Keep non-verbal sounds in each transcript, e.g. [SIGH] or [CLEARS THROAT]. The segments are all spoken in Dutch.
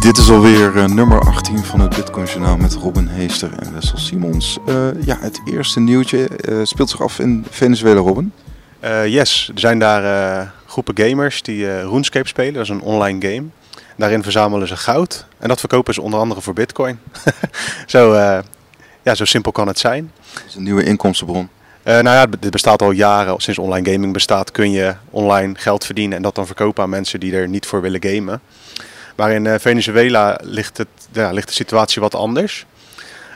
Dit is alweer uh, nummer 18 van het Bitcoin Journaal met Robin Heester en Wessel Simons. Uh, ja, het eerste nieuwtje uh, speelt zich af in Venezuela, Robin. yes, er zijn daar groepen gamers die RuneScape spelen, dat is een online game. Daarin verzamelen ze goud en dat verkopen ze onder andere voor Bitcoin. [LAUGHS] zo, ja, zo simpel kan het zijn. Dat is een nieuwe inkomstenbron. nou ja, dit bestaat al jaren. Sinds online gaming bestaat kun je online geld verdienen en dat dan verkopen aan mensen die er niet voor willen gamen. Maar in eh, Venezuela ligt, het, ja, ligt de situatie wat anders.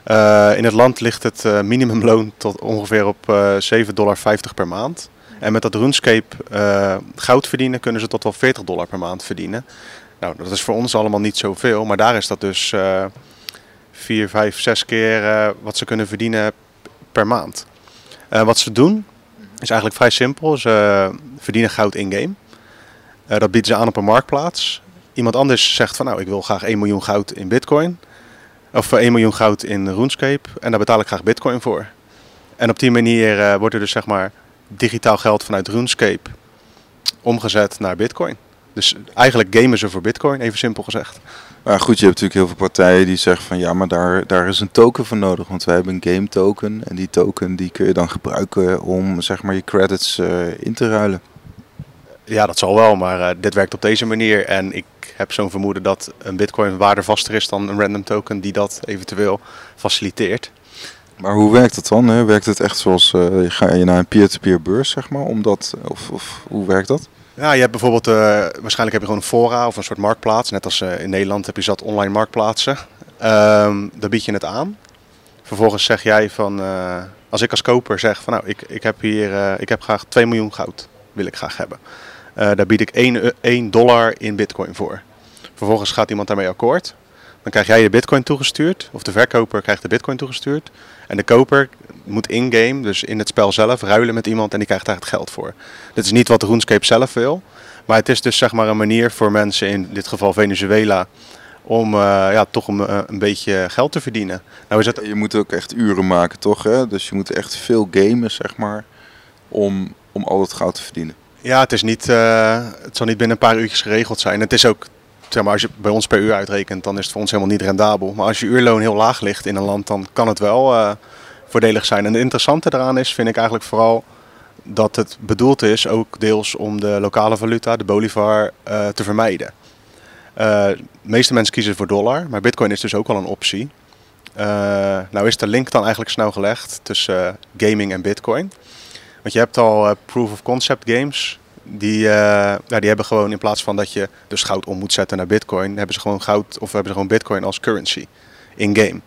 Uh, in het land ligt het uh, minimumloon tot ongeveer op uh, 7,50 dollar per maand. En met dat RuneScape goud verdienen kunnen ze tot wel 40 dollar per maand verdienen. Nou, dat is voor ons allemaal niet zoveel, maar daar is dat dus 4, 5, 6 keer wat ze kunnen verdienen per maand. wat ze doen is eigenlijk vrij simpel. Ze verdienen goud in-game. dat bieden ze aan op een marktplaats iemand anders zegt van nou ik wil graag 1 miljoen goud in bitcoin. Of 1 miljoen goud in RuneScape. En daar betaal ik graag bitcoin voor. En op die manier uh, wordt er dus zeg maar digitaal geld vanuit RuneScape omgezet naar bitcoin. Dus eigenlijk gamen ze voor bitcoin, even simpel gezegd. Maar goed, je hebt natuurlijk heel veel partijen die zeggen van ja, maar daar, daar is een token voor nodig. Want wij hebben een game token. En die token die kun je dan gebruiken om zeg maar je credits uh, in te ruilen. Ja, dat zal wel, maar uh, dit werkt op deze manier. En ik heb zo'n vermoeden dat een bitcoin waardevaster is dan een random token die dat eventueel faciliteert. Maar hoe werkt het dan? Hè? Werkt het echt zoals, uh, ga je naar een peer-to-peer beurs, zeg maar, omdat, of, of hoe werkt dat? Ja, je hebt bijvoorbeeld, uh, waarschijnlijk heb je gewoon een fora of een soort marktplaats. Net als in Nederland heb je zat online marktplaatsen. Um, daar bied je het aan. Vervolgens zeg jij van, als ik als koper zeg van nou, ik, ik heb hier, ik heb graag 2 miljoen goud, wil ik graag hebben. Uh, daar bied ik 1, 1 dollar in bitcoin voor. Vervolgens gaat iemand daarmee akkoord. Dan krijg jij je bitcoin toegestuurd, of de verkoper krijgt de bitcoin toegestuurd. En de koper moet in-game, dus in het spel zelf, ruilen met iemand en die krijgt daar het geld voor. Dit is niet wat RuneScape zelf wil, maar het is dus zeg maar een manier voor mensen, in dit geval Venezuela, om uh, ja, toch uh, een beetje geld te verdienen. Nou. Je moet ook echt uren maken, toch? Hè? Dus je moet echt veel gamen, zeg maar, om, om al het goud te verdienen. Ja, het, is niet, uh, het zal niet binnen een paar uurtjes geregeld zijn. Het is ook, zeg maar, als je bij ons per uur uitrekent, dan is het voor ons helemaal niet rendabel. Maar als je uurloon heel laag ligt in een land, dan kan het wel uh, voordelig zijn. En het interessante daaraan is, vind ik eigenlijk vooral dat het bedoeld is ook deels om de lokale valuta, de bolivar, uh, te vermijden. de meeste mensen kiezen voor dollar, maar bitcoin is dus ook al een optie. nou is de link dan eigenlijk snel gelegd tussen gaming en bitcoin. Want je hebt al uh, proof of concept games. Die, nou, die hebben gewoon in plaats van dat je dus goud om moet zetten naar bitcoin, hebben ze gewoon goud of hebben ze gewoon bitcoin als currency in-game.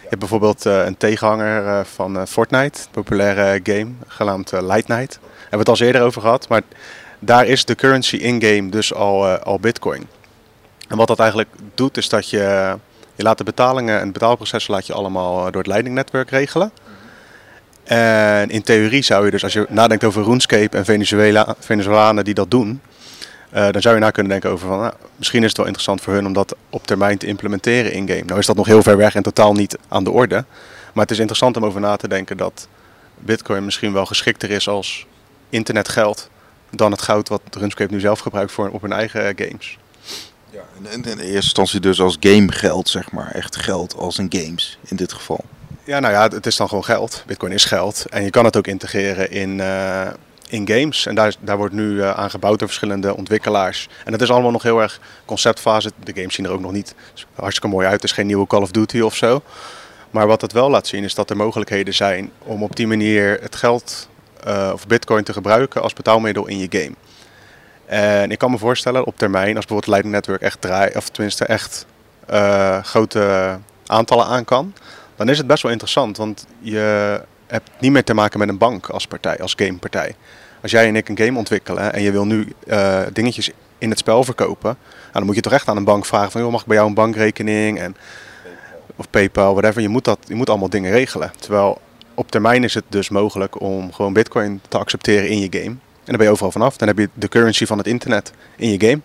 Je hebt bijvoorbeeld uh, een tegenhanger van Fortnite, populaire game, genaamd Light Night. Daar hebben we het al eerder over gehad, maar daar is de currency in-game dus al, al bitcoin. En wat dat eigenlijk doet is dat je, je laat de betalingen en het betaalproces laat je allemaal door het leidingnetwerk regelen. En in theorie zou je dus, als je nadenkt over RuneScape en Venezuela, Venezolanen die dat doen, uh, dan zou je na kunnen denken over van, nou, misschien is het wel interessant voor hun om dat op termijn te implementeren in-game. Nou is dat nog heel ver weg en totaal niet aan de orde. Maar het is interessant om over na te denken dat Bitcoin misschien wel geschikter is als internetgeld dan het goud wat RuneScape nu zelf gebruikt voor op hun eigen games. Ja, en in eerste instantie dus als gamegeld, zeg maar. Echt geld als in games in dit geval. Ja, nou ja, het is dan gewoon geld. Bitcoin is geld. En je kan het ook integreren in, uh, in games. En daar, daar wordt nu uh, aan gebouwd door verschillende ontwikkelaars. En dat is allemaal nog heel erg conceptfase. De games zien er ook nog niet hartstikke mooi uit. Het is geen nieuwe Call of Duty of zo. Maar wat het wel laat zien is dat er mogelijkheden zijn om op die manier het geld uh, of bitcoin te gebruiken als betaalmiddel in je game. En ik kan me voorstellen op termijn, als bijvoorbeeld Lightning Network echt draait, of tenminste echt grote aantallen aan kan, dan is het best wel interessant. Want je hebt niet meer te maken met een bank als partij, als gamepartij. Als jij en ik een game ontwikkelen en je wil nu uh, dingetjes in het spel verkopen, nou, dan moet je toch echt aan een bank vragen van, joh, mag ik bij jou een bankrekening en of PayPal, whatever. Je moet dat, je moet allemaal dingen regelen. Terwijl op termijn is het dus mogelijk om gewoon Bitcoin te accepteren in je game. En dan ben je overal vanaf. Dan heb je de currency van het internet in je game.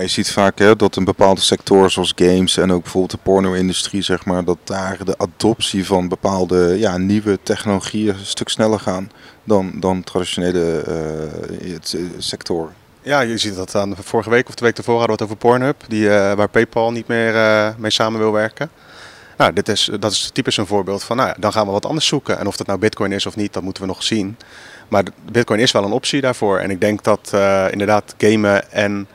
Je ziet vaak hè, dat een bepaalde sector zoals games en ook bijvoorbeeld de porno-industrie, zeg maar, dat daar de adoptie van bepaalde ja, nieuwe technologieën een stuk sneller gaan dan, dan traditionele uh, sectoren. Ja, je ziet dat aan vorige week of de week ervoor hadden we het over Pornhub, die, uh, waar PayPal niet meer mee samen wil werken. Nou, dit is, dat is typisch een voorbeeld van, nou dan gaan we wat anders zoeken. En of dat nou Bitcoin is of niet, dat moeten we nog zien. Maar Bitcoin is wel een optie daarvoor. En ik denk dat inderdaad gamen en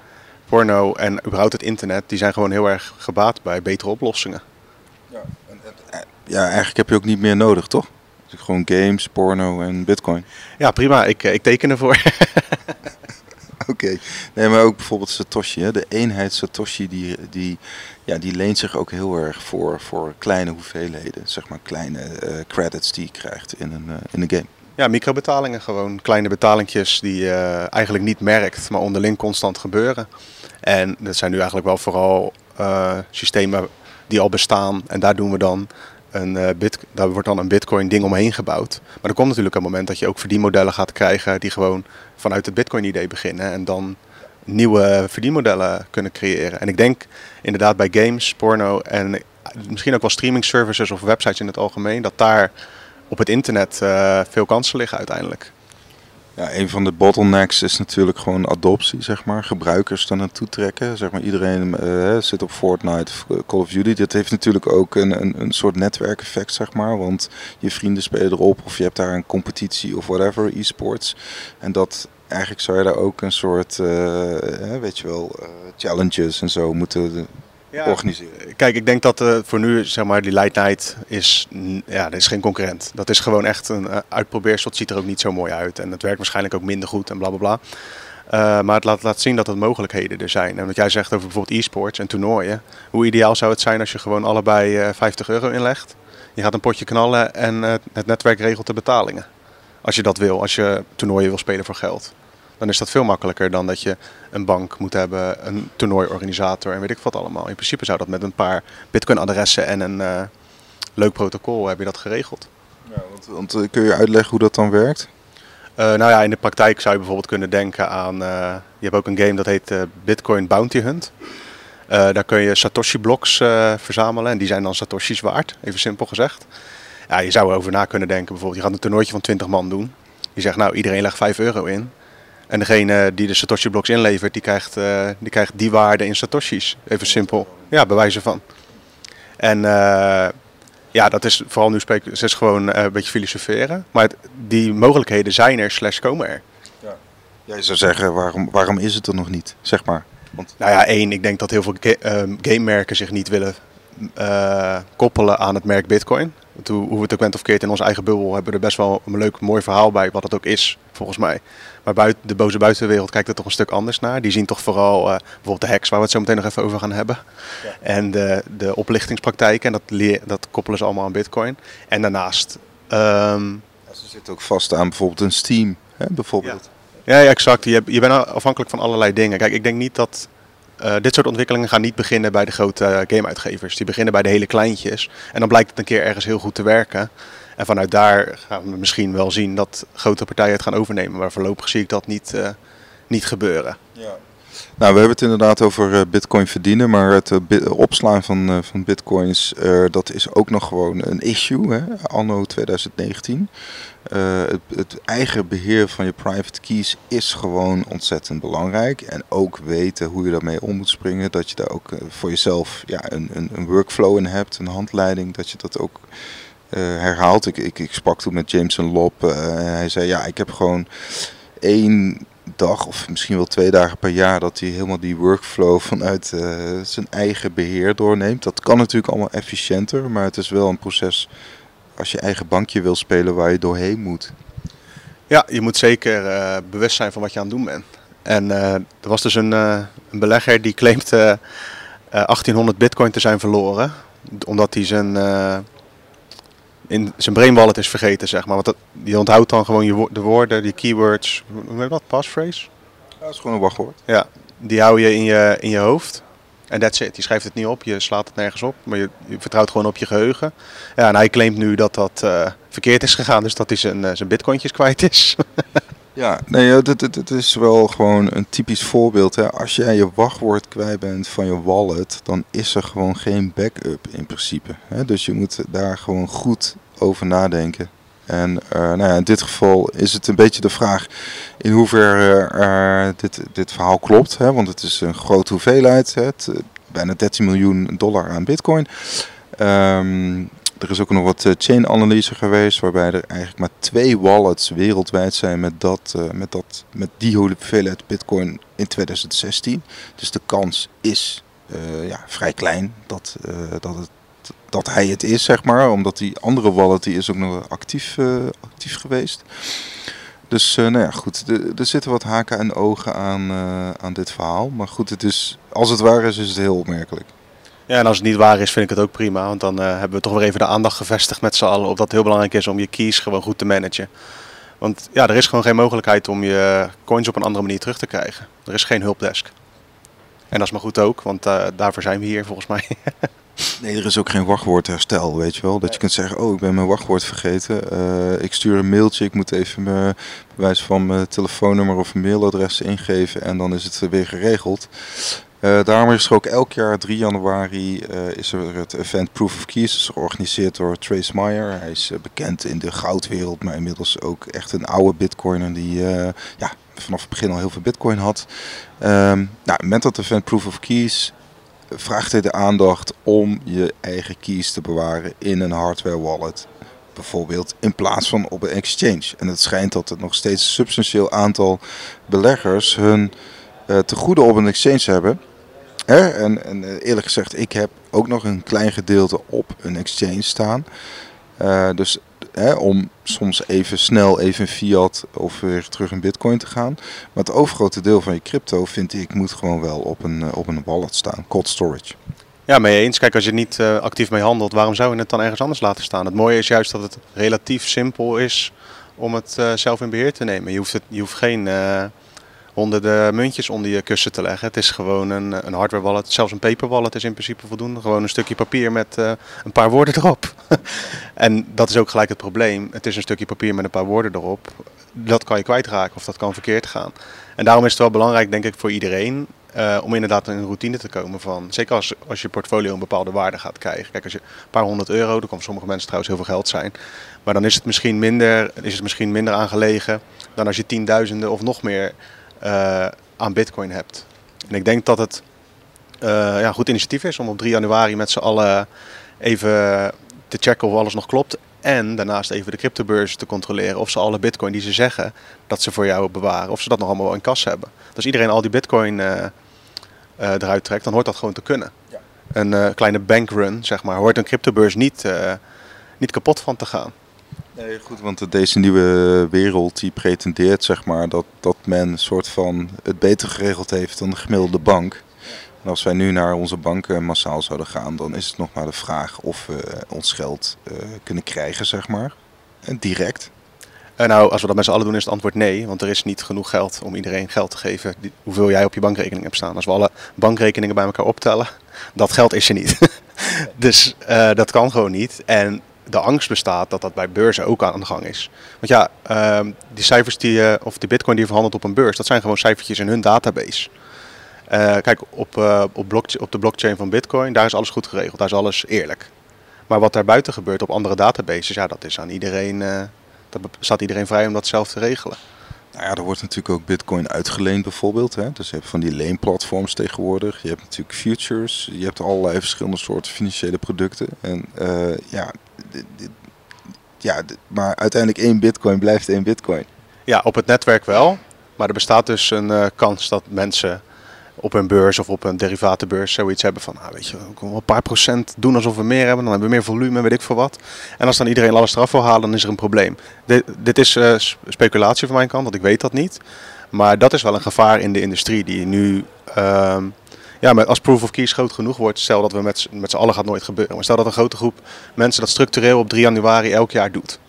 porno en überhaupt het internet, die zijn gewoon heel erg gebaat bij betere oplossingen. Ja, ja eigenlijk heb je ook niet meer nodig, toch? Dus gewoon games, porno en bitcoin. Ja, prima. Ik, ik teken ervoor. [LAUGHS] Oké. Nee, maar ook bijvoorbeeld Satoshi. Hè? De eenheid Satoshi die, die, ja, die leent zich ook heel erg voor, voor kleine hoeveelheden. Zeg maar kleine uh, credits die je krijgt in een, uh, in een game. Ja, microbetalingen gewoon. Kleine betalingjes die je uh, eigenlijk niet merkt, maar onderling constant gebeuren. En dat zijn nu eigenlijk wel vooral systemen die al bestaan. En daar doen we dan een uh, bit, daar wordt dan een bitcoin ding omheen gebouwd. Maar er komt natuurlijk een moment dat je ook verdienmodellen gaat krijgen die gewoon vanuit het bitcoin idee beginnen en dan nieuwe verdienmodellen kunnen creëren. En ik denk inderdaad bij games, porno en misschien ook wel streaming services of websites in het algemeen, dat daar op het internet uh, veel kansen liggen uiteindelijk. Ja, een van de bottlenecks is natuurlijk gewoon adoptie, zeg maar. Gebruikers er naartoe trekken. Zeg maar, iedereen uh, zit op Fortnite of Call of Duty. Dat heeft natuurlijk ook een, een, een soort netwerkeffect, zeg maar. Want je vrienden spelen erop of je hebt daar een competitie of whatever, e-sports. En dat eigenlijk zou je daar ook een soort, uh, weet je wel, challenges en zo moeten organiseren. Kijk, ik denk dat uh, voor nu, zeg maar, die Light is, ja, is geen concurrent. Dat is gewoon echt een uh, uitprobeersel. Het ziet er ook niet zo mooi uit en het werkt waarschijnlijk ook minder goed en blablabla. Bla, bla. Uh, maar het laat, laat zien dat er mogelijkheden er zijn. En wat jij zegt over bijvoorbeeld e-sports en toernooien. Hoe ideaal zou het zijn als je gewoon allebei 50 euro inlegt. Je gaat een potje knallen en het netwerk regelt de betalingen. Als je dat wil, als je toernooien wil spelen voor geld dan is dat veel makkelijker dan dat je een bank moet hebben, een toernooiorganisator en weet ik wat allemaal. In principe zou dat met een paar Bitcoin-adressen en een uh, leuk protocol heb je dat geregeld. Ja, want, want uh, kun je uitleggen hoe dat dan werkt? Uh, nou ja, in de praktijk zou je bijvoorbeeld kunnen denken aan. je hebt ook een game dat heet Bitcoin Bounty Hunt. daar kun je Satoshi-blocks verzamelen en die zijn dan Satoshi's waard, even simpel gezegd. Ja, je zou erover na kunnen denken, bijvoorbeeld, je gaat een toernooitje van 20 man doen. Je zegt, nou, iedereen legt 5 euro in. En degene die de Satoshi blocks inlevert, die krijgt, uh, die krijgt die waarde in Satoshis. Even simpel. Ja, bewijzen van. En uh, ja, dat is vooral nu spreken, het is gewoon uh, een beetje filosoferen. Maar het, die mogelijkheden zijn er, slash komen er. Ja. Jij zou zeggen, waarom, waarom is het er nog niet, zeg maar? Want... Nou ja, één, ik denk dat heel veel ga game-merken zich niet willen koppelen aan het merk Bitcoin. Hoe, hoe we het ook bent of keert in onze eigen bubbel hebben we er best wel een leuk mooi verhaal bij, wat het ook is, volgens mij. Maar buiten, de boze buitenwereld kijkt er toch een stuk anders naar. Die zien toch vooral uh, bijvoorbeeld de hacks, waar we het zo meteen nog even over gaan hebben. Ja. En de, de oplichtingspraktijken, en dat, dat koppelen ze allemaal aan bitcoin. En daarnaast... Um, ja, ze zitten ook vast aan bijvoorbeeld een Steam, hè, bijvoorbeeld. Ja, ja, exact. Je, je bent afhankelijk van allerlei dingen. Kijk, ik denk niet dat uh, dit soort ontwikkelingen gaan niet beginnen bij de grote uh, gameuitgevers. Die beginnen bij de hele kleintjes. En dan blijkt het een keer ergens heel goed te werken. En vanuit daar gaan we misschien wel zien dat grote partijen het gaan overnemen. Maar voorlopig zie ik dat niet, uh, niet gebeuren. Ja. Nou, we hebben het inderdaad over uh, bitcoin verdienen, maar het uh, opslaan van, uh, van bitcoins, dat is ook nog gewoon een issue, hè? anno 2019. Het, het, eigen beheer van je private keys is gewoon ontzettend belangrijk. En ook weten hoe je daarmee om moet springen, dat je daar ook voor jezelf ja, een, een, een workflow in hebt, een handleiding, dat je dat ook herhaalt. Ik, ik, ik sprak toen met Jameson Lop. Hij zei, ja, ik heb gewoon één dag of misschien wel twee dagen per jaar dat hij helemaal die workflow vanuit uh, zijn eigen beheer doorneemt. Dat kan natuurlijk allemaal efficiënter, maar het is wel een proces als je eigen bankje wil spelen waar je doorheen moet. Ja, je moet zeker uh, bewust zijn van wat je aan het doen bent. En uh, er was dus een, een belegger die claimt 1800 bitcoin te zijn verloren. Omdat hij zijn in zijn brain wallet is vergeten, zeg maar. Want dat, die onthoudt dan gewoon je, de woorden, die keywords, hoe heet dat, passphrase? Ja, dat is gewoon een wachtwoord. Ja, die hou je in je, in je hoofd. En that's it. Je schrijft het niet op, je slaat het nergens op, maar je, je vertrouwt gewoon op je geheugen. Ja, en hij claimt nu dat dat uh, verkeerd is gegaan, dus dat hij zijn, uh, zijn bitcointjes kwijt is. [LAUGHS] ja, nee, het, het, het, is wel gewoon een typisch voorbeeld. Hè. Als jij je wachtwoord kwijt bent van je wallet, dan is er gewoon geen backup in principe. Hè. Dus je moet daar gewoon goed over nadenken. En nou ja, in dit geval is het een beetje de vraag in hoeverre dit, dit verhaal klopt. Hè? Want het is een grote hoeveelheid, hè? Het, bijna 13 miljoen dollar aan bitcoin. Um, er is ook nog wat eh, chain analyse geweest, waarbij er eigenlijk maar twee wallets wereldwijd zijn met, dat, uh, met, dat, met die hoeveelheid bitcoin in 2016. Dus de kans is uh, ja, vrij klein dat, dat, het, dat hij het is, zeg maar. Omdat die andere wallet die is ook nog actief, actief geweest. Dus nou ja, goed, er zitten wat haken en ogen aan, aan dit verhaal. Maar goed, het is, als het waar is, is het heel opmerkelijk. Ja, en als het niet waar is, vind ik het ook prima. Want dan uh, hebben we toch weer even de aandacht gevestigd met z'n allen. Op dat het heel belangrijk is om je keys gewoon goed te managen. Want ja, er is gewoon geen mogelijkheid om je coins op een andere manier terug te krijgen. Er is geen hulpdesk. En dat is maar goed ook, want uh, daarvoor zijn we hier volgens mij. [LAUGHS] nee, er is ook geen wachtwoordherstel, weet je wel. Dat je kunt zeggen, oh, ik ben mijn wachtwoord vergeten. Uh, ik stuur een mailtje, ik moet even mijn bewijs van mijn telefoonnummer of mailadres ingeven. En dan is het weer geregeld. Uh, daarom is er ook elk jaar 3 januari uh, is er het event Proof of Keys, georganiseerd door Trace Meyer. Hij is uh, bekend in de goudwereld, maar inmiddels ook echt een oude bitcoiner die ja, vanaf het begin al heel veel bitcoin had. Um, nou, met dat event Proof of Keys vraagt hij de aandacht om je eigen keys te bewaren in een hardware wallet. Bijvoorbeeld in plaats van op een exchange. En het schijnt dat er nog steeds een substantieel aantal beleggers hun tegoeden op een exchange hebben en, en, eh, eerlijk gezegd, ik heb ook nog een klein gedeelte op een exchange staan. Uh, dus om soms even snel even fiat of weer terug in bitcoin te gaan. Maar het overgrote deel van je crypto vind ik moet gewoon wel op een, eh, op een wallet staan. Cold storage. Ja, mee eens. Kijk, als je niet actief mee handelt, waarom zou je het dan ergens anders laten staan? Het mooie is juist dat het relatief simpel is om het zelf in beheer te nemen. Je hoeft, het, je hoeft geen honderden muntjes onder je kussen te leggen. Het is gewoon een, een hardware wallet. Zelfs een paper wallet is in principe voldoende. Gewoon een stukje papier met uh, een paar woorden erop. [LAUGHS] en dat is ook gelijk het probleem. Het is een stukje papier met een paar woorden erop. Dat kan je kwijtraken of dat kan verkeerd gaan. En daarom is het wel belangrijk, denk ik, voor iedereen. Om inderdaad in een routine te komen van. Zeker als, als je portfolio een bepaalde waarde gaat krijgen. Kijk, als je een paar honderd euro, dat kan sommige mensen trouwens heel veel geld zijn. Maar dan is het misschien minder, is het misschien minder aangelegen dan als je tienduizenden of nog meer uh, aan Bitcoin hebt. En ik denk dat het uh, ja, een goed initiatief is om op 3 januari met z'n allen even te checken of alles nog klopt. En daarnaast even de cryptobeurs te controleren of ze alle bitcoin die ze zeggen dat ze voor jou bewaren, of ze dat nog allemaal in kas hebben. Dus als iedereen al die bitcoin uh, eruit trekt, dan hoort dat gewoon te kunnen. Ja. Een kleine bankrun, zeg maar, hoort een cryptobeurs niet, niet kapot van te gaan. Nee, goed, want deze nieuwe wereld die pretendeert zeg maar, dat, dat men een soort van het beter geregeld heeft dan de gemiddelde bank. En als wij nu naar onze banken massaal zouden gaan, dan is het nog maar de vraag of we ons geld uh, kunnen krijgen, zeg maar. En direct. Uh, nou, als we dat met z'n allen doen, is het antwoord nee. Want er is niet genoeg geld om iedereen geld te geven hoeveel jij op je bankrekening hebt staan. Als we alle bankrekeningen bij elkaar optellen, dat geld is er niet. [LAUGHS] dus uh, dat kan gewoon niet. En de angst bestaat dat dat bij beurzen ook aan de gang is. Want ja, uh, die cijfers die, uh, of die bitcoin die je verhandelt op een beurs, dat zijn gewoon cijfertjes in hun database. Uh, kijk, op, uh, op, op de blockchain van bitcoin, daar is alles goed geregeld, daar is alles eerlijk. Maar wat daar buiten gebeurt op andere databases, ja, dat is aan iedereen, dat staat iedereen vrij om dat zelf te regelen. Nou ja, er wordt natuurlijk ook bitcoin uitgeleend bijvoorbeeld. Hè? Dus je hebt van die leenplatforms tegenwoordig. Je hebt natuurlijk futures. Je hebt allerlei verschillende soorten financiële producten. En ja, ja, maar uiteindelijk één bitcoin blijft één bitcoin. Ja, op het netwerk wel. Maar er bestaat dus een uh, kans dat mensen op een beurs of op een derivatenbeurs zoiets hebben van, nou, weet je, we kunnen een paar procent doen alsof we meer hebben, dan hebben we meer volume, weet ik veel wat. En als dan iedereen alles eraf wil halen, dan is er een probleem. Dit, dit is uh, speculatie van mijn kant, want ik weet dat niet. Maar dat is wel een gevaar in de industrie die nu, uh, ja, als proof of keys groot genoeg wordt, stel dat we met, met z'n allen gaat nooit gebeuren, maar stel dat een grote groep mensen dat structureel op 3 januari elk jaar doet.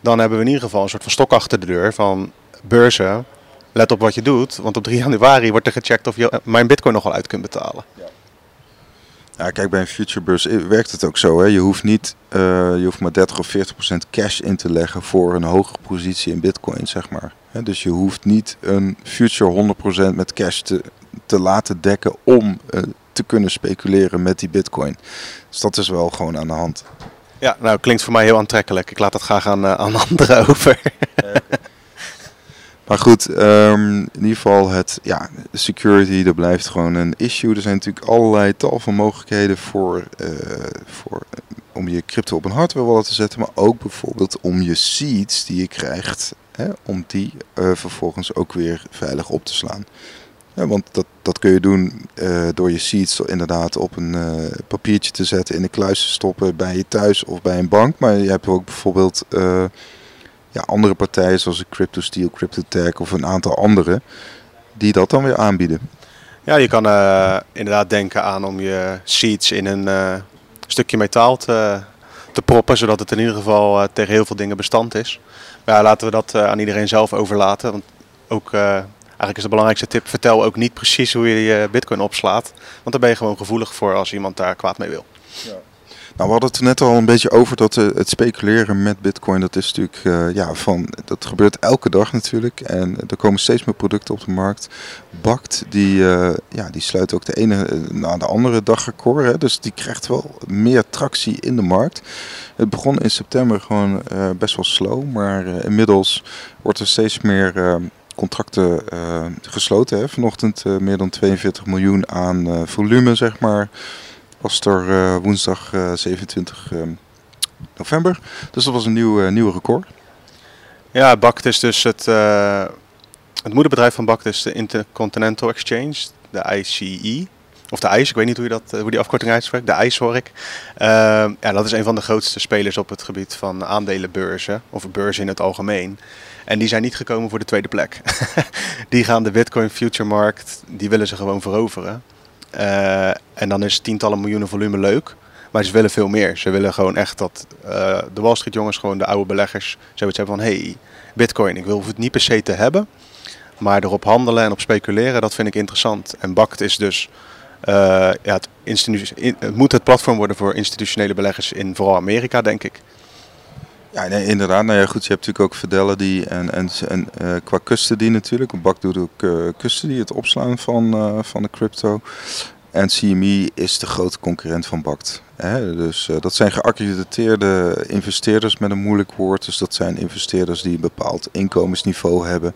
Dan hebben we in ieder geval een soort van stok achter de deur van beurzen let op wat je doet. Want op 3 januari wordt er gecheckt of je eh, mijn bitcoin nogal uit kunt betalen. Ja. Ja, kijk, bij een futurebeurs werkt het ook zo. Hè? Je hoeft niet, uh, je hoeft maar 30 of 40 procent cash in te leggen voor een hogere positie in bitcoin, zeg maar. Dus je hoeft niet een future 100 procent met cash te, te laten dekken om uh, te kunnen speculeren met die bitcoin. Dus dat is wel gewoon aan de hand. Ja, nou klinkt voor mij heel aantrekkelijk. Ik laat dat graag aan, uh, aan [LAUGHS] anderen over. Maar goed, ehm, in ieder geval het ja, security, dat blijft gewoon een issue. Er zijn natuurlijk allerlei tal van mogelijkheden voor, uh, voor, om je crypto op een hardware wallet te zetten. Maar ook bijvoorbeeld om je seeds die je krijgt, hè, om die uh, vervolgens ook weer veilig op te slaan. Ja, want dat, dat kun je doen uh, door je seeds inderdaad op een uh, papiertje te zetten, in de kluis te stoppen bij je thuis of bij een bank. Maar je hebt ook bijvoorbeeld uh, ja, andere partijen zoals CryptoSteel, CryptoTag of een aantal andere die dat dan weer aanbieden. Ja, je kan inderdaad denken aan om je seeds in een stukje metaal te, te proppen, zodat het in ieder geval tegen heel veel dingen bestand is. Maar ja, laten we dat aan iedereen zelf overlaten. Want ook Eigenlijk is de belangrijkste tip, vertel ook niet precies hoe je je bitcoin opslaat. Want daar ben je gewoon gevoelig voor als iemand daar kwaad mee wil. Ja. Nou, we hadden het net al een beetje over dat uh, het speculeren met bitcoin, dat is natuurlijk, uh, ja, van, dat gebeurt elke dag natuurlijk. En er komen steeds meer producten op de markt. Bakt, die, uh, ja, die sluit ook de ene na de andere dagrecord. Hè, dus die krijgt wel meer tractie in de markt. Het begon in september gewoon best wel slow, maar inmiddels wordt er steeds meer contracten uh, gesloten. Hè. Vanochtend uh, meer dan 42 miljoen aan uh, volume, zeg maar. Was er woensdag 27 november. Dus dat was een nieuw, nieuw record. Ja, BACT is dus het, het moederbedrijf van BACT is de Intercontinental Exchange, de ICE. Of de ICE, ik weet niet hoe, je dat, hoe die afkorting uitspreekt. De ICE hoor ik. ja, dat is een van de grootste spelers op het gebied van aandelenbeurzen. Of beurzen in het algemeen. En die zijn niet gekomen voor de tweede plek. [LAUGHS] die gaan de Bitcoin future markt, die willen ze gewoon veroveren. Uh, en dan is tientallen miljoenen volume leuk. Maar ze willen veel meer. Ze willen gewoon echt dat uh, de Wall Street jongens, gewoon de oude beleggers, zoiets hebben van hey, Bitcoin, ik wil het niet per se te hebben. Maar erop handelen en op speculeren, dat vind ik interessant. En BACT is dus uh, ja, het, het moet het platform worden voor institutionele beleggers in vooral Amerika, denk ik. Ja, nee, inderdaad. Nou ja, goed, je hebt natuurlijk ook Fidelity en, en, en uh, qua custody natuurlijk. Een bak doet ook uh, custody, het opslaan van, uh, van de crypto. En CME is de grote concurrent van BACT. Dus dat zijn geaccrediteerde investeerders met een moeilijk woord. Dus dat zijn investeerders die een bepaald inkomensniveau hebben.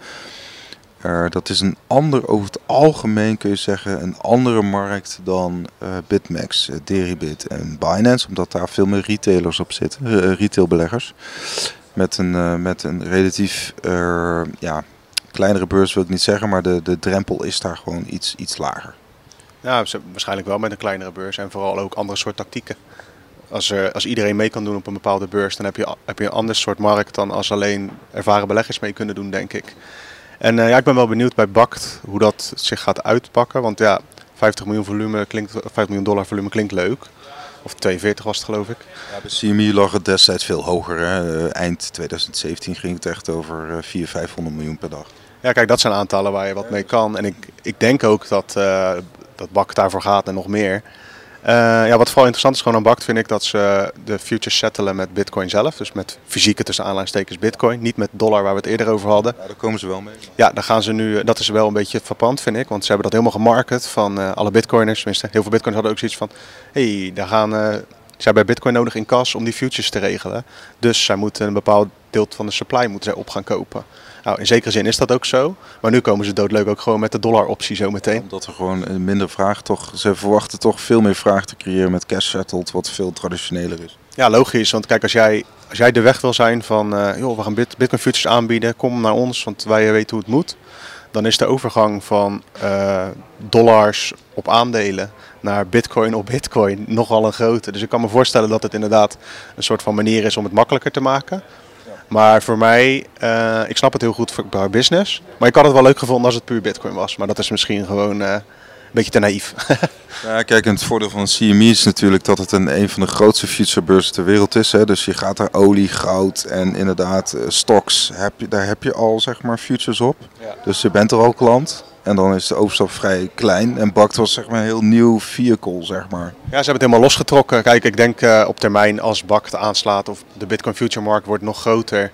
Uh, dat is een ander, over het algemeen kun je zeggen, een andere markt dan uh, Bitmax, uh, Deribit en Binance. Omdat daar veel meer retailers op zitten, retailbeleggers. Met een, met een relatief ja, kleinere beurs wil ik niet zeggen, maar de, de drempel is daar gewoon iets, iets lager. Ja, waarschijnlijk wel met een kleinere beurs en vooral ook andere soort tactieken. Als, als iedereen mee kan doen op een bepaalde beurs, dan heb je, heb je een ander soort markt dan als alleen ervaren beleggers mee kunnen doen, denk ik. En uh, ja, ik ben wel benieuwd bij Bakt hoe dat zich gaat uitpakken. Want ja, 50 miljoen, volume klinkt, 5 miljoen dollar volume klinkt leuk. Of 42 was het geloof ik. Ja, bij CME lag het destijds veel hoger. Hè? Uh, eind 2017 ging het echt over uh, 400, 500 miljoen per dag. Ja, kijk, dat zijn aantallen waar je wat mee kan. En ik, ik denk ook dat, uh, dat Bak daarvoor gaat en nog meer. Uh, ja, wat vooral interessant is gewoon aan BACT vind ik dat ze de futures settelen met bitcoin zelf. Dus met fysieke tussen aanleidingstekens bitcoin. Niet met dollar waar we het eerder over hadden. Ja, daar komen ze wel mee. Ja, daar gaan ze nu, dat is wel een beetje verpand vind ik. Want ze hebben dat helemaal gemarket van uh, alle bitcoiners. Tenminste, heel veel bitcoiners hadden ook zoiets van... Hé, hey, daar gaan... Ze hebben bitcoin nodig in kas om die futures te regelen. Dus zij moeten een bepaald deel van de supply moeten zij op gaan kopen. Nou, in zekere zin is dat ook zo. Maar nu komen ze doodleuk ook gewoon met de dollar-optie zo meteen. Omdat er gewoon minder vraag toch... Ze verwachten toch veel meer vraag te creëren met cash settled, wat veel traditioneler is. Ja, logisch. Want kijk, als jij, als jij de weg wil zijn van... Uh, joh, we gaan Bitcoin futures aanbieden, kom naar ons, want wij weten hoe het moet. Dan is de overgang van uh, dollars op aandelen naar bitcoin op bitcoin nogal een grote. Dus ik kan me voorstellen dat het inderdaad een soort van manier is om het makkelijker te maken. Maar voor mij, uh, ik snap het heel goed voor business. Maar ik had het wel leuk gevonden als het puur bitcoin was. Maar dat is misschien gewoon uh, een beetje te naïef. [LAUGHS] ja, kijk, en het voordeel van CME is natuurlijk dat het een, een van de grootste futurebeurzen ter wereld is. Hè. Dus je gaat daar olie, goud en inderdaad uh, stocks, heb je, daar heb je al zeg maar futures op. Ja. Dus je bent er al klant. En dan is de overstap vrij klein. En Bakt was zeg maar een heel nieuw vehicle, zeg maar. Ja, ze hebben het helemaal losgetrokken. Kijk, ik denk uh, op termijn als Bakt aanslaat of de Bitcoin Future Markt wordt nog groter.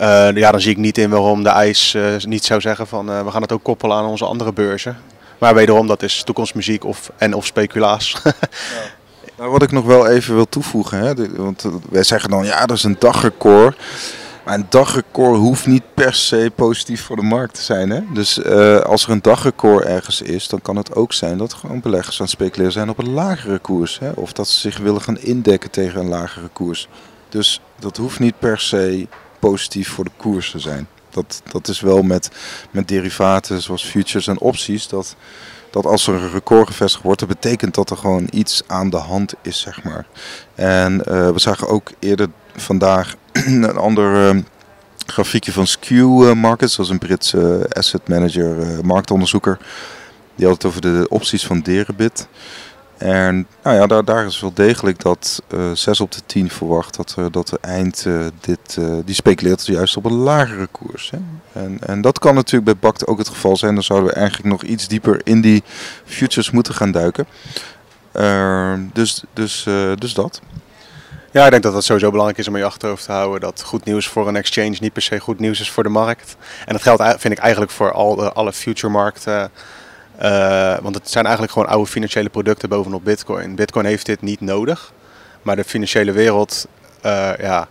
Uh, ja, dan zie ik niet in waarom de IJs uh, niet zou zeggen van we gaan het ook koppelen aan onze andere beurzen. Maar wederom, dat is toekomstmuziek of, en of speculaas. ja. [LAUGHS] Nou, wat ik nog wel even wil toevoegen, hè, want eh, wij zeggen dan ja, dat is een dagrecord. Maar een dagrecord hoeft niet per se positief voor de markt te zijn. Hè? Dus eh, als er een dagrecord ergens is, dan kan het ook zijn dat gewoon beleggers aan het speculeren zijn op een lagere koers. Hè? Of dat ze zich willen gaan indekken tegen een lagere koers. Dus dat hoeft niet per se positief voor de koers te zijn. Dat, dat is wel met, met derivaten zoals futures en opties. Dat, dat als er een record gevestigd wordt, dat betekent dat er gewoon iets aan de hand is, zeg maar. En eh, we zagen ook eerder vandaag [CLEARS THROAT] een ander eh, grafiekje van Skew eh, Markets, dat is een Britse asset manager, eh, marktonderzoeker. Die had het over de opties van Deribit. En nou ja, daar, daar is wel degelijk dat eh 6 op de 10 verwacht dat, er dat de eind eh, dit, eh, die speculeert juist op een lagere koers. Hè? En, en dat kan natuurlijk bij BACT ook het geval zijn. Dan zouden we eigenlijk nog iets dieper in die futures moeten gaan duiken. Eh, dus, dus, eh, dus dat. Ja, ik denk dat het sowieso belangrijk is om je achterhoofd te houden dat goed nieuws voor een exchange niet per se goed nieuws is voor de markt. En dat geldt vind ik eigenlijk voor al alle future markten. Eh, want het zijn eigenlijk gewoon oude financiële producten bovenop Bitcoin. Bitcoin heeft dit niet nodig, maar de financiële wereld eh, ja,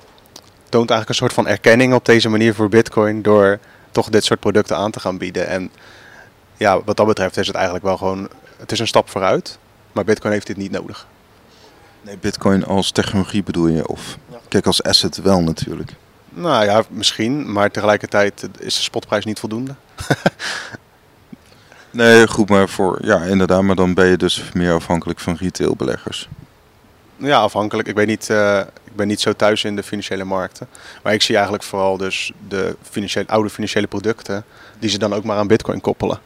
toont eigenlijk een soort van erkenning op deze manier voor Bitcoin door toch dit soort producten aan te gaan bieden. En ja, wat dat betreft is het eigenlijk wel gewoon, het is een stap vooruit, maar Bitcoin heeft dit niet nodig. Nee, Bitcoin als technologie bedoel je? Of kijk, als asset wel natuurlijk. Nou ja, misschien, maar tegelijkertijd is de spotprijs niet voldoende. [LAUGHS] Nee, goed, maar voor ja, inderdaad, maar dan ben je dus meer afhankelijk van retailbeleggers. Ja, afhankelijk. Ik, weet niet, eh, ik ben niet zo thuis in de financiële markten. Maar ik zie eigenlijk vooral dus de financiële, oude financiële producten die ze dan ook maar aan bitcoin koppelen.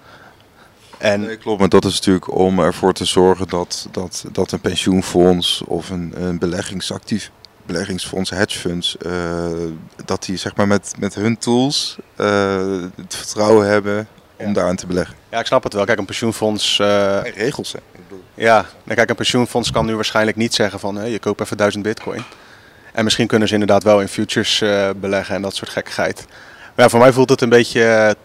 En Nee, klopt, maar dat is natuurlijk om ervoor te zorgen dat, dat, dat een pensioenfonds of een, een beleggingsactief beleggingsfonds, hedgefunds, eh, dat die zeg maar met, met hun tools eh, het vertrouwen hebben om Ja. daaraan te beleggen. ja, ik snap het wel. Kijk, een pensioenfonds... eh, regels, hè? Ja, nou, kijk, een pensioenfonds kan nu waarschijnlijk niet zeggen van... Hey, je koopt even 1000 bitcoin. En misschien kunnen ze inderdaad wel in futures beleggen en dat soort gekkigheid. Maar ja, voor mij voelt het een beetje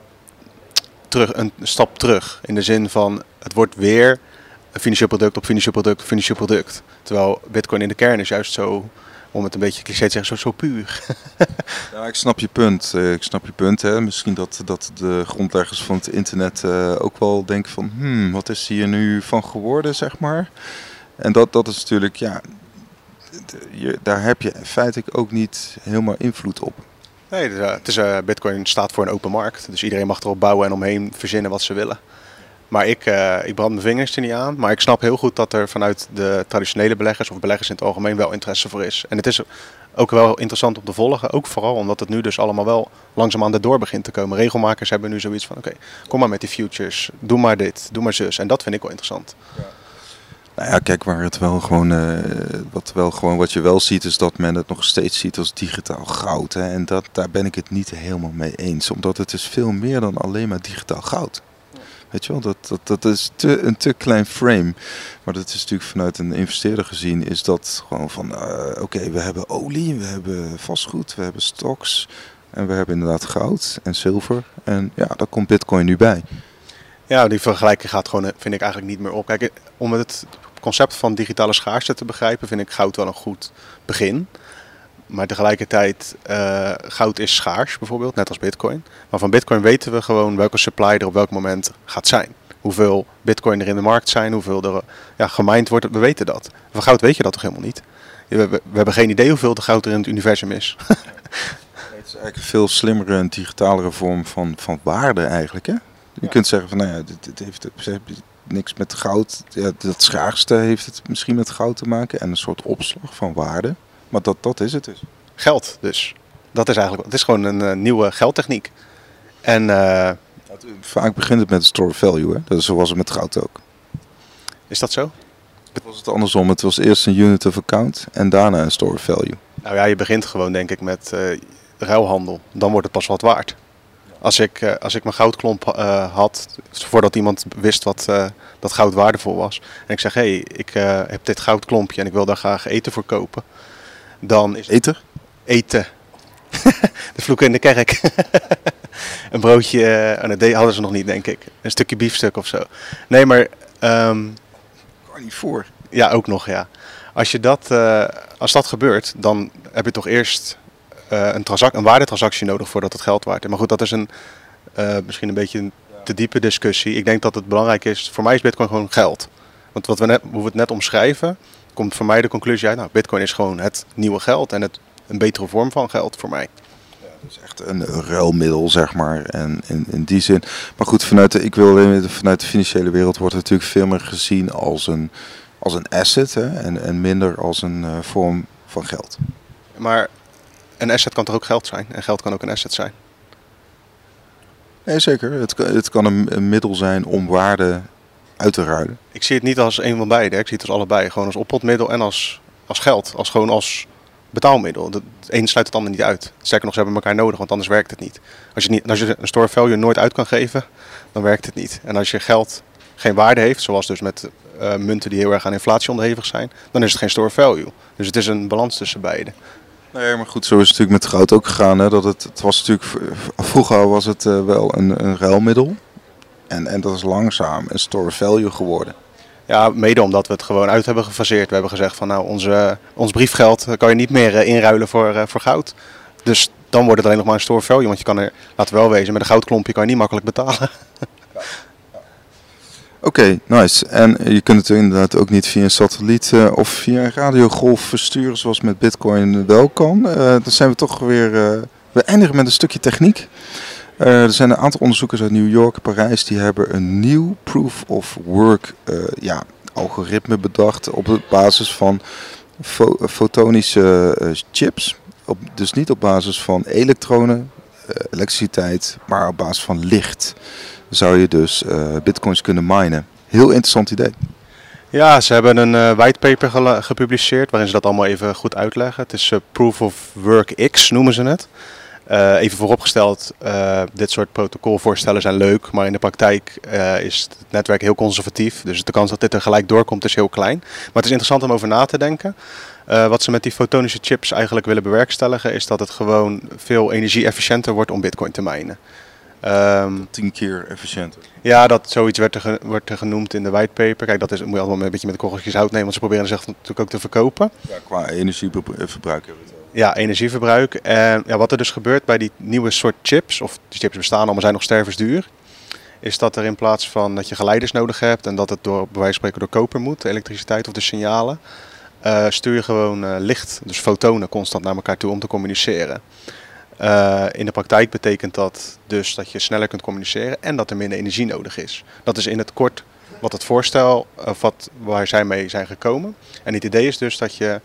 terug, een stap terug. In de zin van, het wordt weer een financieel product op financieel product op financieel product. Terwijl bitcoin in de kern is juist zo, om het een beetje cliché te zeggen, zo, puur. [LAUGHS] Ik snap je punt. Eh, ik snap je punt. Hè. Misschien dat, dat de grondleggers van het internet eh, ook wel denken van... Hmm, wat is hier nu van geworden, zeg maar. En dat, dat is natuurlijk, ja... daar heb je feitelijk ook niet helemaal invloed op. Nee, het is, eh, eh, bitcoin staat voor een open markt. Dus iedereen mag erop bouwen en omheen verzinnen wat ze willen. Maar ik, eh, ik brand mijn vingers er niet aan. Maar ik snap heel goed dat er vanuit de traditionele beleggers of beleggers in het algemeen wel interesse voor is. En het is ook wel interessant om te volgen. Ook vooral omdat het nu dus allemaal wel langzaamaan erdoor begint te komen. Regelmakers hebben nu zoiets van oké, kom maar met die futures. Doe maar dit, doe maar zus. En dat vind ik wel interessant. Nou ja, kijk, waar het wel gewoon, eh, wat, wel gewoon, wat je wel ziet, is dat men het nog steeds ziet als digitaal goud. Hè? En dat, daar ben ik het niet helemaal mee eens. Omdat het is veel meer dan alleen maar digitaal goud. Weet je wel, dat, dat, dat is te, een te klein frame. Maar dat is natuurlijk vanuit een investeerder gezien, is dat gewoon van, eh, oké, we hebben olie, we hebben vastgoed, we hebben stocks. En we hebben inderdaad goud en zilver. En ja, daar komt bitcoin nu bij. Ja, die vergelijking gaat gewoon, eh, vind ik eigenlijk niet meer op. Kijk, om het concept van digitale schaarste te begrijpen, vind ik goud wel een goed begin. Maar tegelijkertijd, eh, goud is schaars bijvoorbeeld, net als bitcoin. Maar van bitcoin weten we gewoon welke supply er op welk moment gaat zijn. Hoeveel bitcoin er in de markt zijn, hoeveel er ja, gemined wordt, we weten dat. Van goud weet je dat toch helemaal niet? We, hebben geen idee hoeveel de goud er in het universum is. [LAUGHS] Het is eigenlijk een veel slimmere en digitalere vorm van, van waarde eigenlijk. Hè? Je kunt zeggen van nou ja, dit, dit heeft niks met goud. Ja, dat schaarste heeft het misschien met goud te maken en een soort opslag van waarde. Maar dat, dat is het dus. Geld dus. Dat is eigenlijk, het is gewoon een eh, nieuwe geldtechniek. En eh, Vaak begint het met store value. Hè? Dat is zoals het met goud ook. is dat zo? Het was het andersom. Het was eerst een unit of account en daarna een store value. Nou ja, je begint gewoon denk ik met eh, ruilhandel. Dan wordt het pas wat waard. Als ik, eh, als ik mijn goudklomp eh, had, voordat iemand wist wat eh, dat goud waardevol was. En ik zeg, hé, hey, ik heb dit goudklompje en ik wil daar graag eten voor kopen. Dan is Eter? eten. [LAUGHS] de vloeken in de kerk. [LAUGHS] een broodje, oh dat hadden ze nog niet denk ik. Een stukje biefstuk of zo. Nee, maar... ehm, Kan niet voor. Ja, ook nog, ja. Als, je dat, als dat gebeurt, dan heb je toch eerst een, een waardetransactie nodig voordat het geld waard is. Maar goed, dat is een, uh, misschien een beetje een te diepe discussie. Ik denk dat het belangrijk is, voor mij is bitcoin gewoon geld. Want wat we net, hoe we het net omschrijven, komt voor mij de conclusie uit, nou, bitcoin is gewoon het nieuwe geld en het, een betere vorm van geld voor mij. Ja, het is echt een ruilmiddel, zeg maar. En in, in die zin. Maar goed, vanuit de, ik wil vanuit de financiële wereld wordt het natuurlijk veel meer gezien als een, als een asset hè, en, en minder als een uh, vorm van geld. Maar een asset kan toch ook geld zijn? En geld kan ook een asset zijn? Nee, zeker. Het, het kan een, een middel zijn om waarde uit te ruilen. Ik zie het niet als een van beide. Ik zie het als allebei. Gewoon als oppotmiddel en als, als geld. Als gewoon als betaalmiddel. Het een sluit het ander niet uit. Zeker nog, ze hebben elkaar nodig, want anders werkt het niet. Als je, niet, als je een store value nooit uit kan geven, dan werkt het niet. En als je geld geen waarde heeft, zoals dus met uh, munten die heel erg aan inflatie onderhevig zijn, dan is het geen store value. Dus het is een balans tussen beide. Nee, maar goed, zo is het natuurlijk met goud ook gegaan. Hè? Dat het, het was natuurlijk, vroeger was het uh, wel een, een ruilmiddel. En, en dat is langzaam een store value geworden. Ja, mede omdat we het gewoon uit hebben gefaseerd. We hebben gezegd van nou, onze, ons briefgeld kan je niet meer uh, inruilen voor, uh, voor goud. Dus dan wordt het alleen nog maar een store value. Want je kan er, laten we wel wezen, met een goudklompje kan je niet makkelijk betalen. [LAUGHS] Oké, nice. En je kunt het inderdaad ook niet via een satelliet uh, of via een radiogolf versturen zoals met Bitcoin wel kan. Uh, dan zijn we toch weer. Uh, we eindigen met een stukje techniek. er zijn een aantal onderzoekers uit New York, Parijs, die hebben een nieuw proof of work ja, algoritme bedacht op basis van fo fotonische chips. Dus niet op basis van elektronen, elektriciteit, maar op basis van licht zou je dus uh, bitcoins kunnen minen. Heel interessant idee. Ja, ze hebben een uh, whitepaper ge gepubliceerd waarin ze dat allemaal even goed uitleggen. Het is uh, Proof of Work X noemen ze het. even vooropgesteld, dit soort protocolvoorstellen zijn leuk, maar in de praktijk is het netwerk heel conservatief. Dus de kans dat dit er gelijk doorkomt is heel klein. Maar het is interessant om over na te denken. wat ze met die fotonische chips eigenlijk willen bewerkstelligen is dat het gewoon veel energie-efficiënter wordt om bitcoin te minen. Um, Tien keer efficiënter. Ja, dat zoiets werd er, wordt er genoemd in de whitepaper. Kijk, dat is, moet je allemaal een beetje met korreltjes hout nemen, want ze proberen zich natuurlijk ook te verkopen. Ja, qua energieverbruik hebben we het Ja, energieverbruik. En ja, wat er dus gebeurt bij die nieuwe soort chips, of die chips bestaan al, maar zijn nog stervensduur, is dat er in plaats van dat je geleiders nodig hebt en dat het door, bij wijze van spreken door koper moet, de elektriciteit of de signalen, uh, stuur je gewoon uh, licht, dus fotonen, constant naar elkaar toe om te communiceren. Uh, in de praktijk betekent dat dus dat je sneller kunt communiceren en dat er minder energie nodig is. Dat is in het kort wat het voorstel, of wat, waar zij mee zijn gekomen. En het idee is dus dat je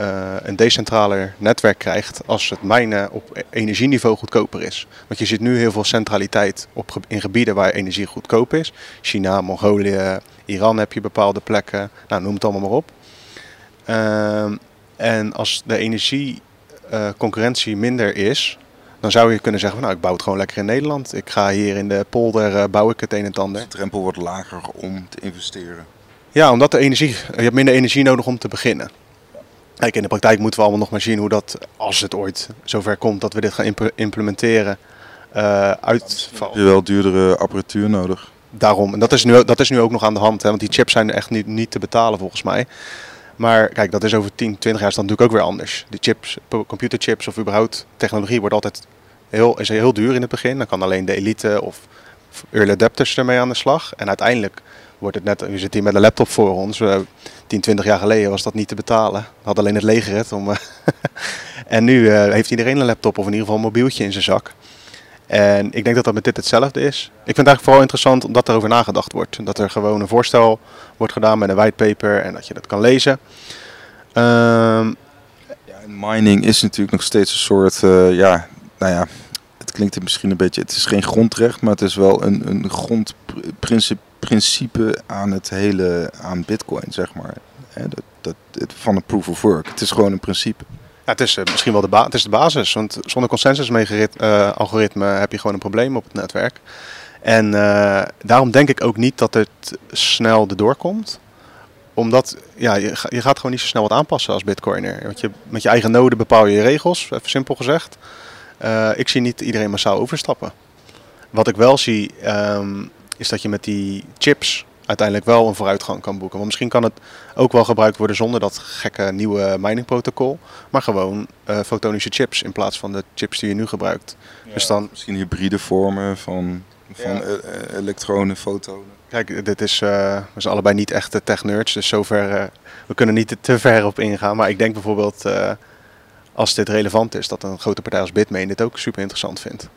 uh, een decentraler netwerk krijgt als het mijnen op energieniveau goedkoper is. Want je ziet nu heel veel centraliteit op, in gebieden waar energie goedkoop is. China, Mongolië, Iran heb je bepaalde plekken, nou, noem het allemaal maar op. Uh, en als de energie uh, concurrentie minder is, dan zou je kunnen zeggen, van, nou ik bouw het gewoon lekker in Nederland. Ik ga hier in de polder, uh, bouw ik het een en het ander. de drempel wordt lager om te investeren. Ja, omdat de energie, je hebt minder energie nodig om te beginnen. Kijk, in de praktijk moeten we allemaal nog maar zien hoe dat, als het ooit zover komt dat we dit gaan imp implementeren, uh, uitvalt. Heb je wel duurdere apparatuur nodig? Daarom, en dat is nu, dat is nu ook nog aan de hand, hè, want die chips zijn echt niet, niet te betalen volgens mij. Maar kijk, dat is over 10, 20 jaar is natuurlijk ook weer anders. De chips, computerchips of überhaupt technologie wordt altijd heel, is heel duur in het begin. Dan kan alleen de elite of early adapters ermee aan de slag. En uiteindelijk wordt het net, we zitten hier met een laptop voor ons. 10, 20 jaar geleden was dat niet te betalen. Had alleen het leger het. Om, [LAUGHS] en nu uh, heeft iedereen een laptop of in ieder geval een mobieltje in zijn zak. En ik denk dat dat met dit hetzelfde is. Ik vind het eigenlijk vooral interessant omdat er over nagedacht wordt. Dat er gewoon een voorstel wordt gedaan met een whitepaper en dat je dat kan lezen. Um, ja, mining is natuurlijk nog steeds een soort, uh, ja, nou ja, het klinkt misschien een beetje, het is geen grondrecht, maar het is wel een, een grondprincipe aan het hele, aan bitcoin, zeg maar. dat, dat, van een proof of work. Het is gewoon een principe. Ja, het is uh, misschien wel de, het is de basis, want zonder consensus-algoritme uh, heb je gewoon een probleem op het netwerk. En uh, daarom denk ik ook niet dat het snel erdoor komt. Omdat ja, je, gaat gewoon niet zo snel wat aanpassen als bitcoiner. Want je, met je eigen node bepaal je je regels, even simpel gezegd. Ik zie niet iedereen massaal overstappen. Wat ik wel zie, um, is dat je met die chips uiteindelijk wel een vooruitgang kan boeken. Want misschien kan het ook wel gebruikt worden zonder dat gekke nieuwe miningprotocol. Maar gewoon uh, fotonische chips in plaats van de chips die je nu gebruikt. dus dan... Misschien hybride vormen van, van ja. elektronen, fotonen. Kijk, dit is, uh, we zijn allebei niet echte tech-nerds, dus zover, uh, we kunnen niet te ver op ingaan. Maar ik denk bijvoorbeeld, als dit relevant is, dat een grote partij als Bitmain dit ook super interessant vindt.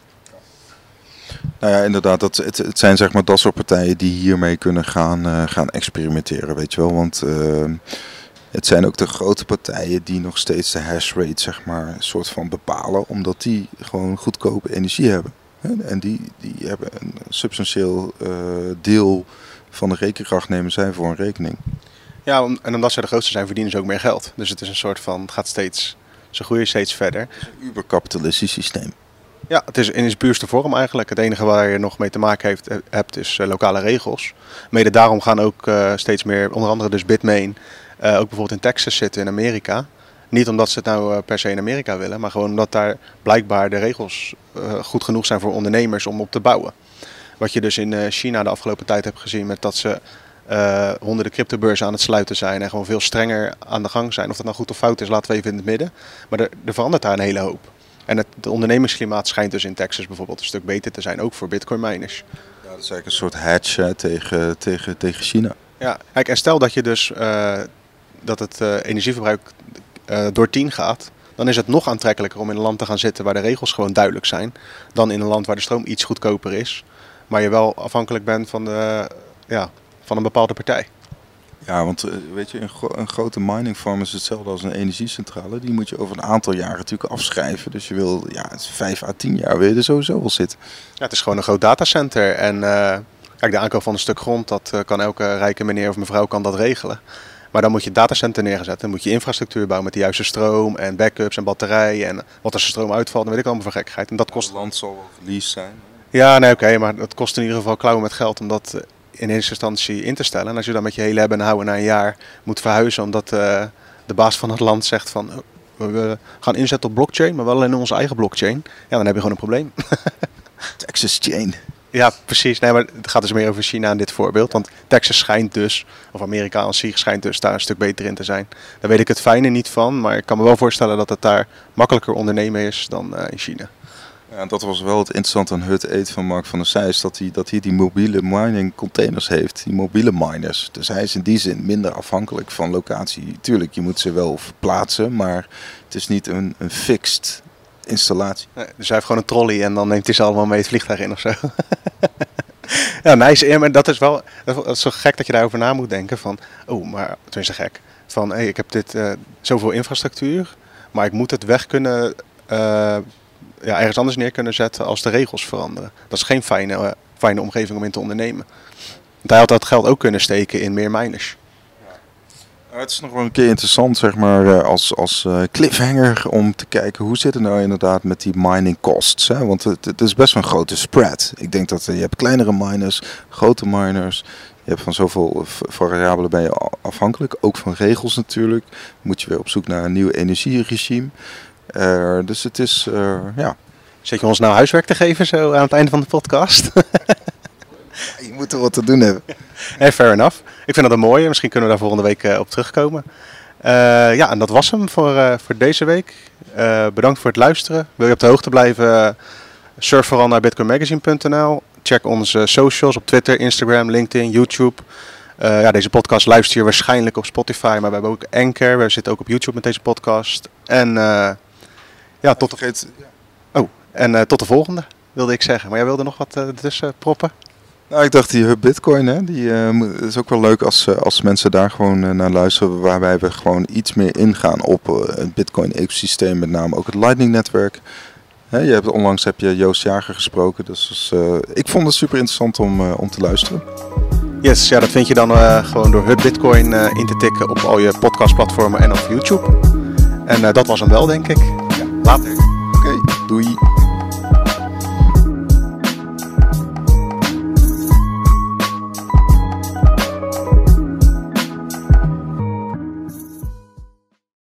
Nou ja, inderdaad, dat, het, het zijn zeg maar dat soort partijen die hiermee kunnen gaan, gaan experimenteren, weet je wel. Want het zijn ook de grote partijen die nog steeds de hash rate zeg maar een soort van bepalen, omdat die gewoon goedkope energie hebben. En die, die hebben een substantieel uh, deel van de rekenkracht nemen zij voor een rekening. Ja, en omdat ze de grootste zijn, verdienen ze ook meer geld. Dus het is een soort van, het gaat steeds, ze groeien steeds verder. Het is een uberkapitalistisch systeem. Ja, het is in zijn puurste vorm eigenlijk. Het enige waar je nog mee te maken heeft, eh, hebt is uh, lokale regels. Mede daarom gaan ook uh, steeds meer, onder andere dus Bitmain, ook bijvoorbeeld in Texas zitten in Amerika. Niet omdat ze het nou eh, per se in Amerika willen, maar gewoon omdat daar blijkbaar de regels eh, goed genoeg zijn voor ondernemers om op te bouwen. Wat je dus in eh, China de afgelopen tijd hebt gezien met dat ze uh, honderden cryptobeurzen aan het sluiten zijn en gewoon veel strenger aan de gang zijn. Of dat nou goed of fout is, laten we even in het midden. Maar er verandert daar een hele hoop. En het, het, ondernemingsklimaat schijnt dus in Texas bijvoorbeeld een stuk beter te zijn, ook voor bitcoin miners. Ja, dat is eigenlijk een soort hedge tegen, tegen, tegen China. Ja, kijk, en stel dat je dus uh, dat het uh, energieverbruik uh, door 10 gaat, dan is het nog aantrekkelijker om in een land te gaan zitten waar de regels gewoon duidelijk zijn, dan in een land waar de stroom iets goedkoper is, maar je wel afhankelijk bent van, de, ja, van een bepaalde partij. Ja, want eh, weet je, een, gro een, grote mining farm is hetzelfde als een energiecentrale. Die moet je over een aantal jaren natuurlijk afschrijven. Dus je wil, ja, vijf à tien jaar wil je er sowieso wel zitten. Ja, het is gewoon een groot datacenter. En uh, kijk, de aankoop van een stuk grond, dat uh, kan elke rijke meneer of mevrouw kan dat regelen. Maar dan moet je datacenter neerzetten. Dan moet je infrastructuur bouwen met de juiste stroom en backups en batterijen. En wat als de stroom uitvalt, dan weet ik allemaal voor gekheid. En dat kost... Het land zal wel verlies zijn. Ja, nee, oké. maar dat kost in ieder geval klauwen met geld om dat eh, in eerste instantie in te stellen. En als je dan met je hele hebben en houden na een jaar moet verhuizen omdat uh, de baas van het land zegt van... Oh, we gaan inzetten op blockchain, maar wel alleen in onze eigen blockchain. Ja, dan heb je gewoon een probleem. [LAUGHS] Texas Chain. Ja, precies. Nee, maar het gaat dus meer over China in dit voorbeeld. Want Texas schijnt dus, of Amerika aan zich schijnt dus daar een stuk beter in te zijn. Daar weet ik het fijne niet van, maar ik kan me wel voorstellen dat het daar makkelijker ondernemen is dan uh, in China. Ja, dat was wel het interessante aan Hut Eet van Mark van der Seijs, dat hij, dat hij die mobiele mining containers heeft, die mobiele miners. Dus hij is in die zin minder afhankelijk van locatie. Tuurlijk, je moet ze wel verplaatsen, maar het is niet een, een fixed installatie. Nee, dus hij heeft gewoon een trolley en dan neemt hij ze allemaal mee het vliegtuig in of zo. [LAUGHS] ja, nice. Ja, maar dat is wel dat is zo gek dat je daarover na moet denken. Van, oh, maar tenminste gek. Van, hey, ik heb dit uh, zoveel infrastructuur, maar ik moet het weg kunnen, uh, ja, ergens anders neer kunnen zetten als de regels veranderen. Dat is geen fijne, uh, fijne omgeving om in te ondernemen. Hij had dat geld ook kunnen steken in meer miners. Het is nog wel een keer interessant, zeg maar, eh, als, als uh, cliffhanger om te kijken hoe zit het nou inderdaad met die mining costs. Hè? Want het, het is best wel een grote spread. Ik denk dat je hebt kleinere miners, grote miners. Je hebt van zoveel variabelen ben je afhankelijk. Ook van regels natuurlijk. Moet je weer op zoek naar een nieuw energieregime. Uh, dus het is, ja. Zet je ons nou huiswerk te geven zo aan het einde van de podcast? [LAUGHS] je moet er wat te doen hebben. Hey, [LAUGHS] fair enough. Ik vind dat een mooie. Misschien kunnen we daar volgende week op terugkomen. Uh, ja, en dat was hem voor, uh, voor deze week. bedankt voor het luisteren. Wil je op de hoogte blijven? surf vooral naar bitcoinmagazine.nl. Check onze socials op Twitter, Instagram, LinkedIn, YouTube. ja, deze podcast luister je waarschijnlijk op Spotify, maar we hebben ook Anchor. We zitten ook op YouTube met deze podcast. En ja, tot de... Oh, en tot de volgende, wilde ik zeggen. Maar jij wilde nog wat tussen proppen? Nou, ik dacht die Hub Bitcoin, hè, die uh, is ook wel leuk als, uh, als mensen daar gewoon uh, naar luisteren. Waarbij we gewoon iets meer ingaan op het Bitcoin-ecosysteem, met name ook het Lightning-netwerk. je hebt, onlangs heb je Joost Jager gesproken, dus ik vond het super interessant om, om te luisteren. Yes, ja, dat vind je dan gewoon door Hub Bitcoin in te tikken op al je podcastplatformen en op YouTube. En dat was hem wel, denk ik. Later. Oké, okay, doei.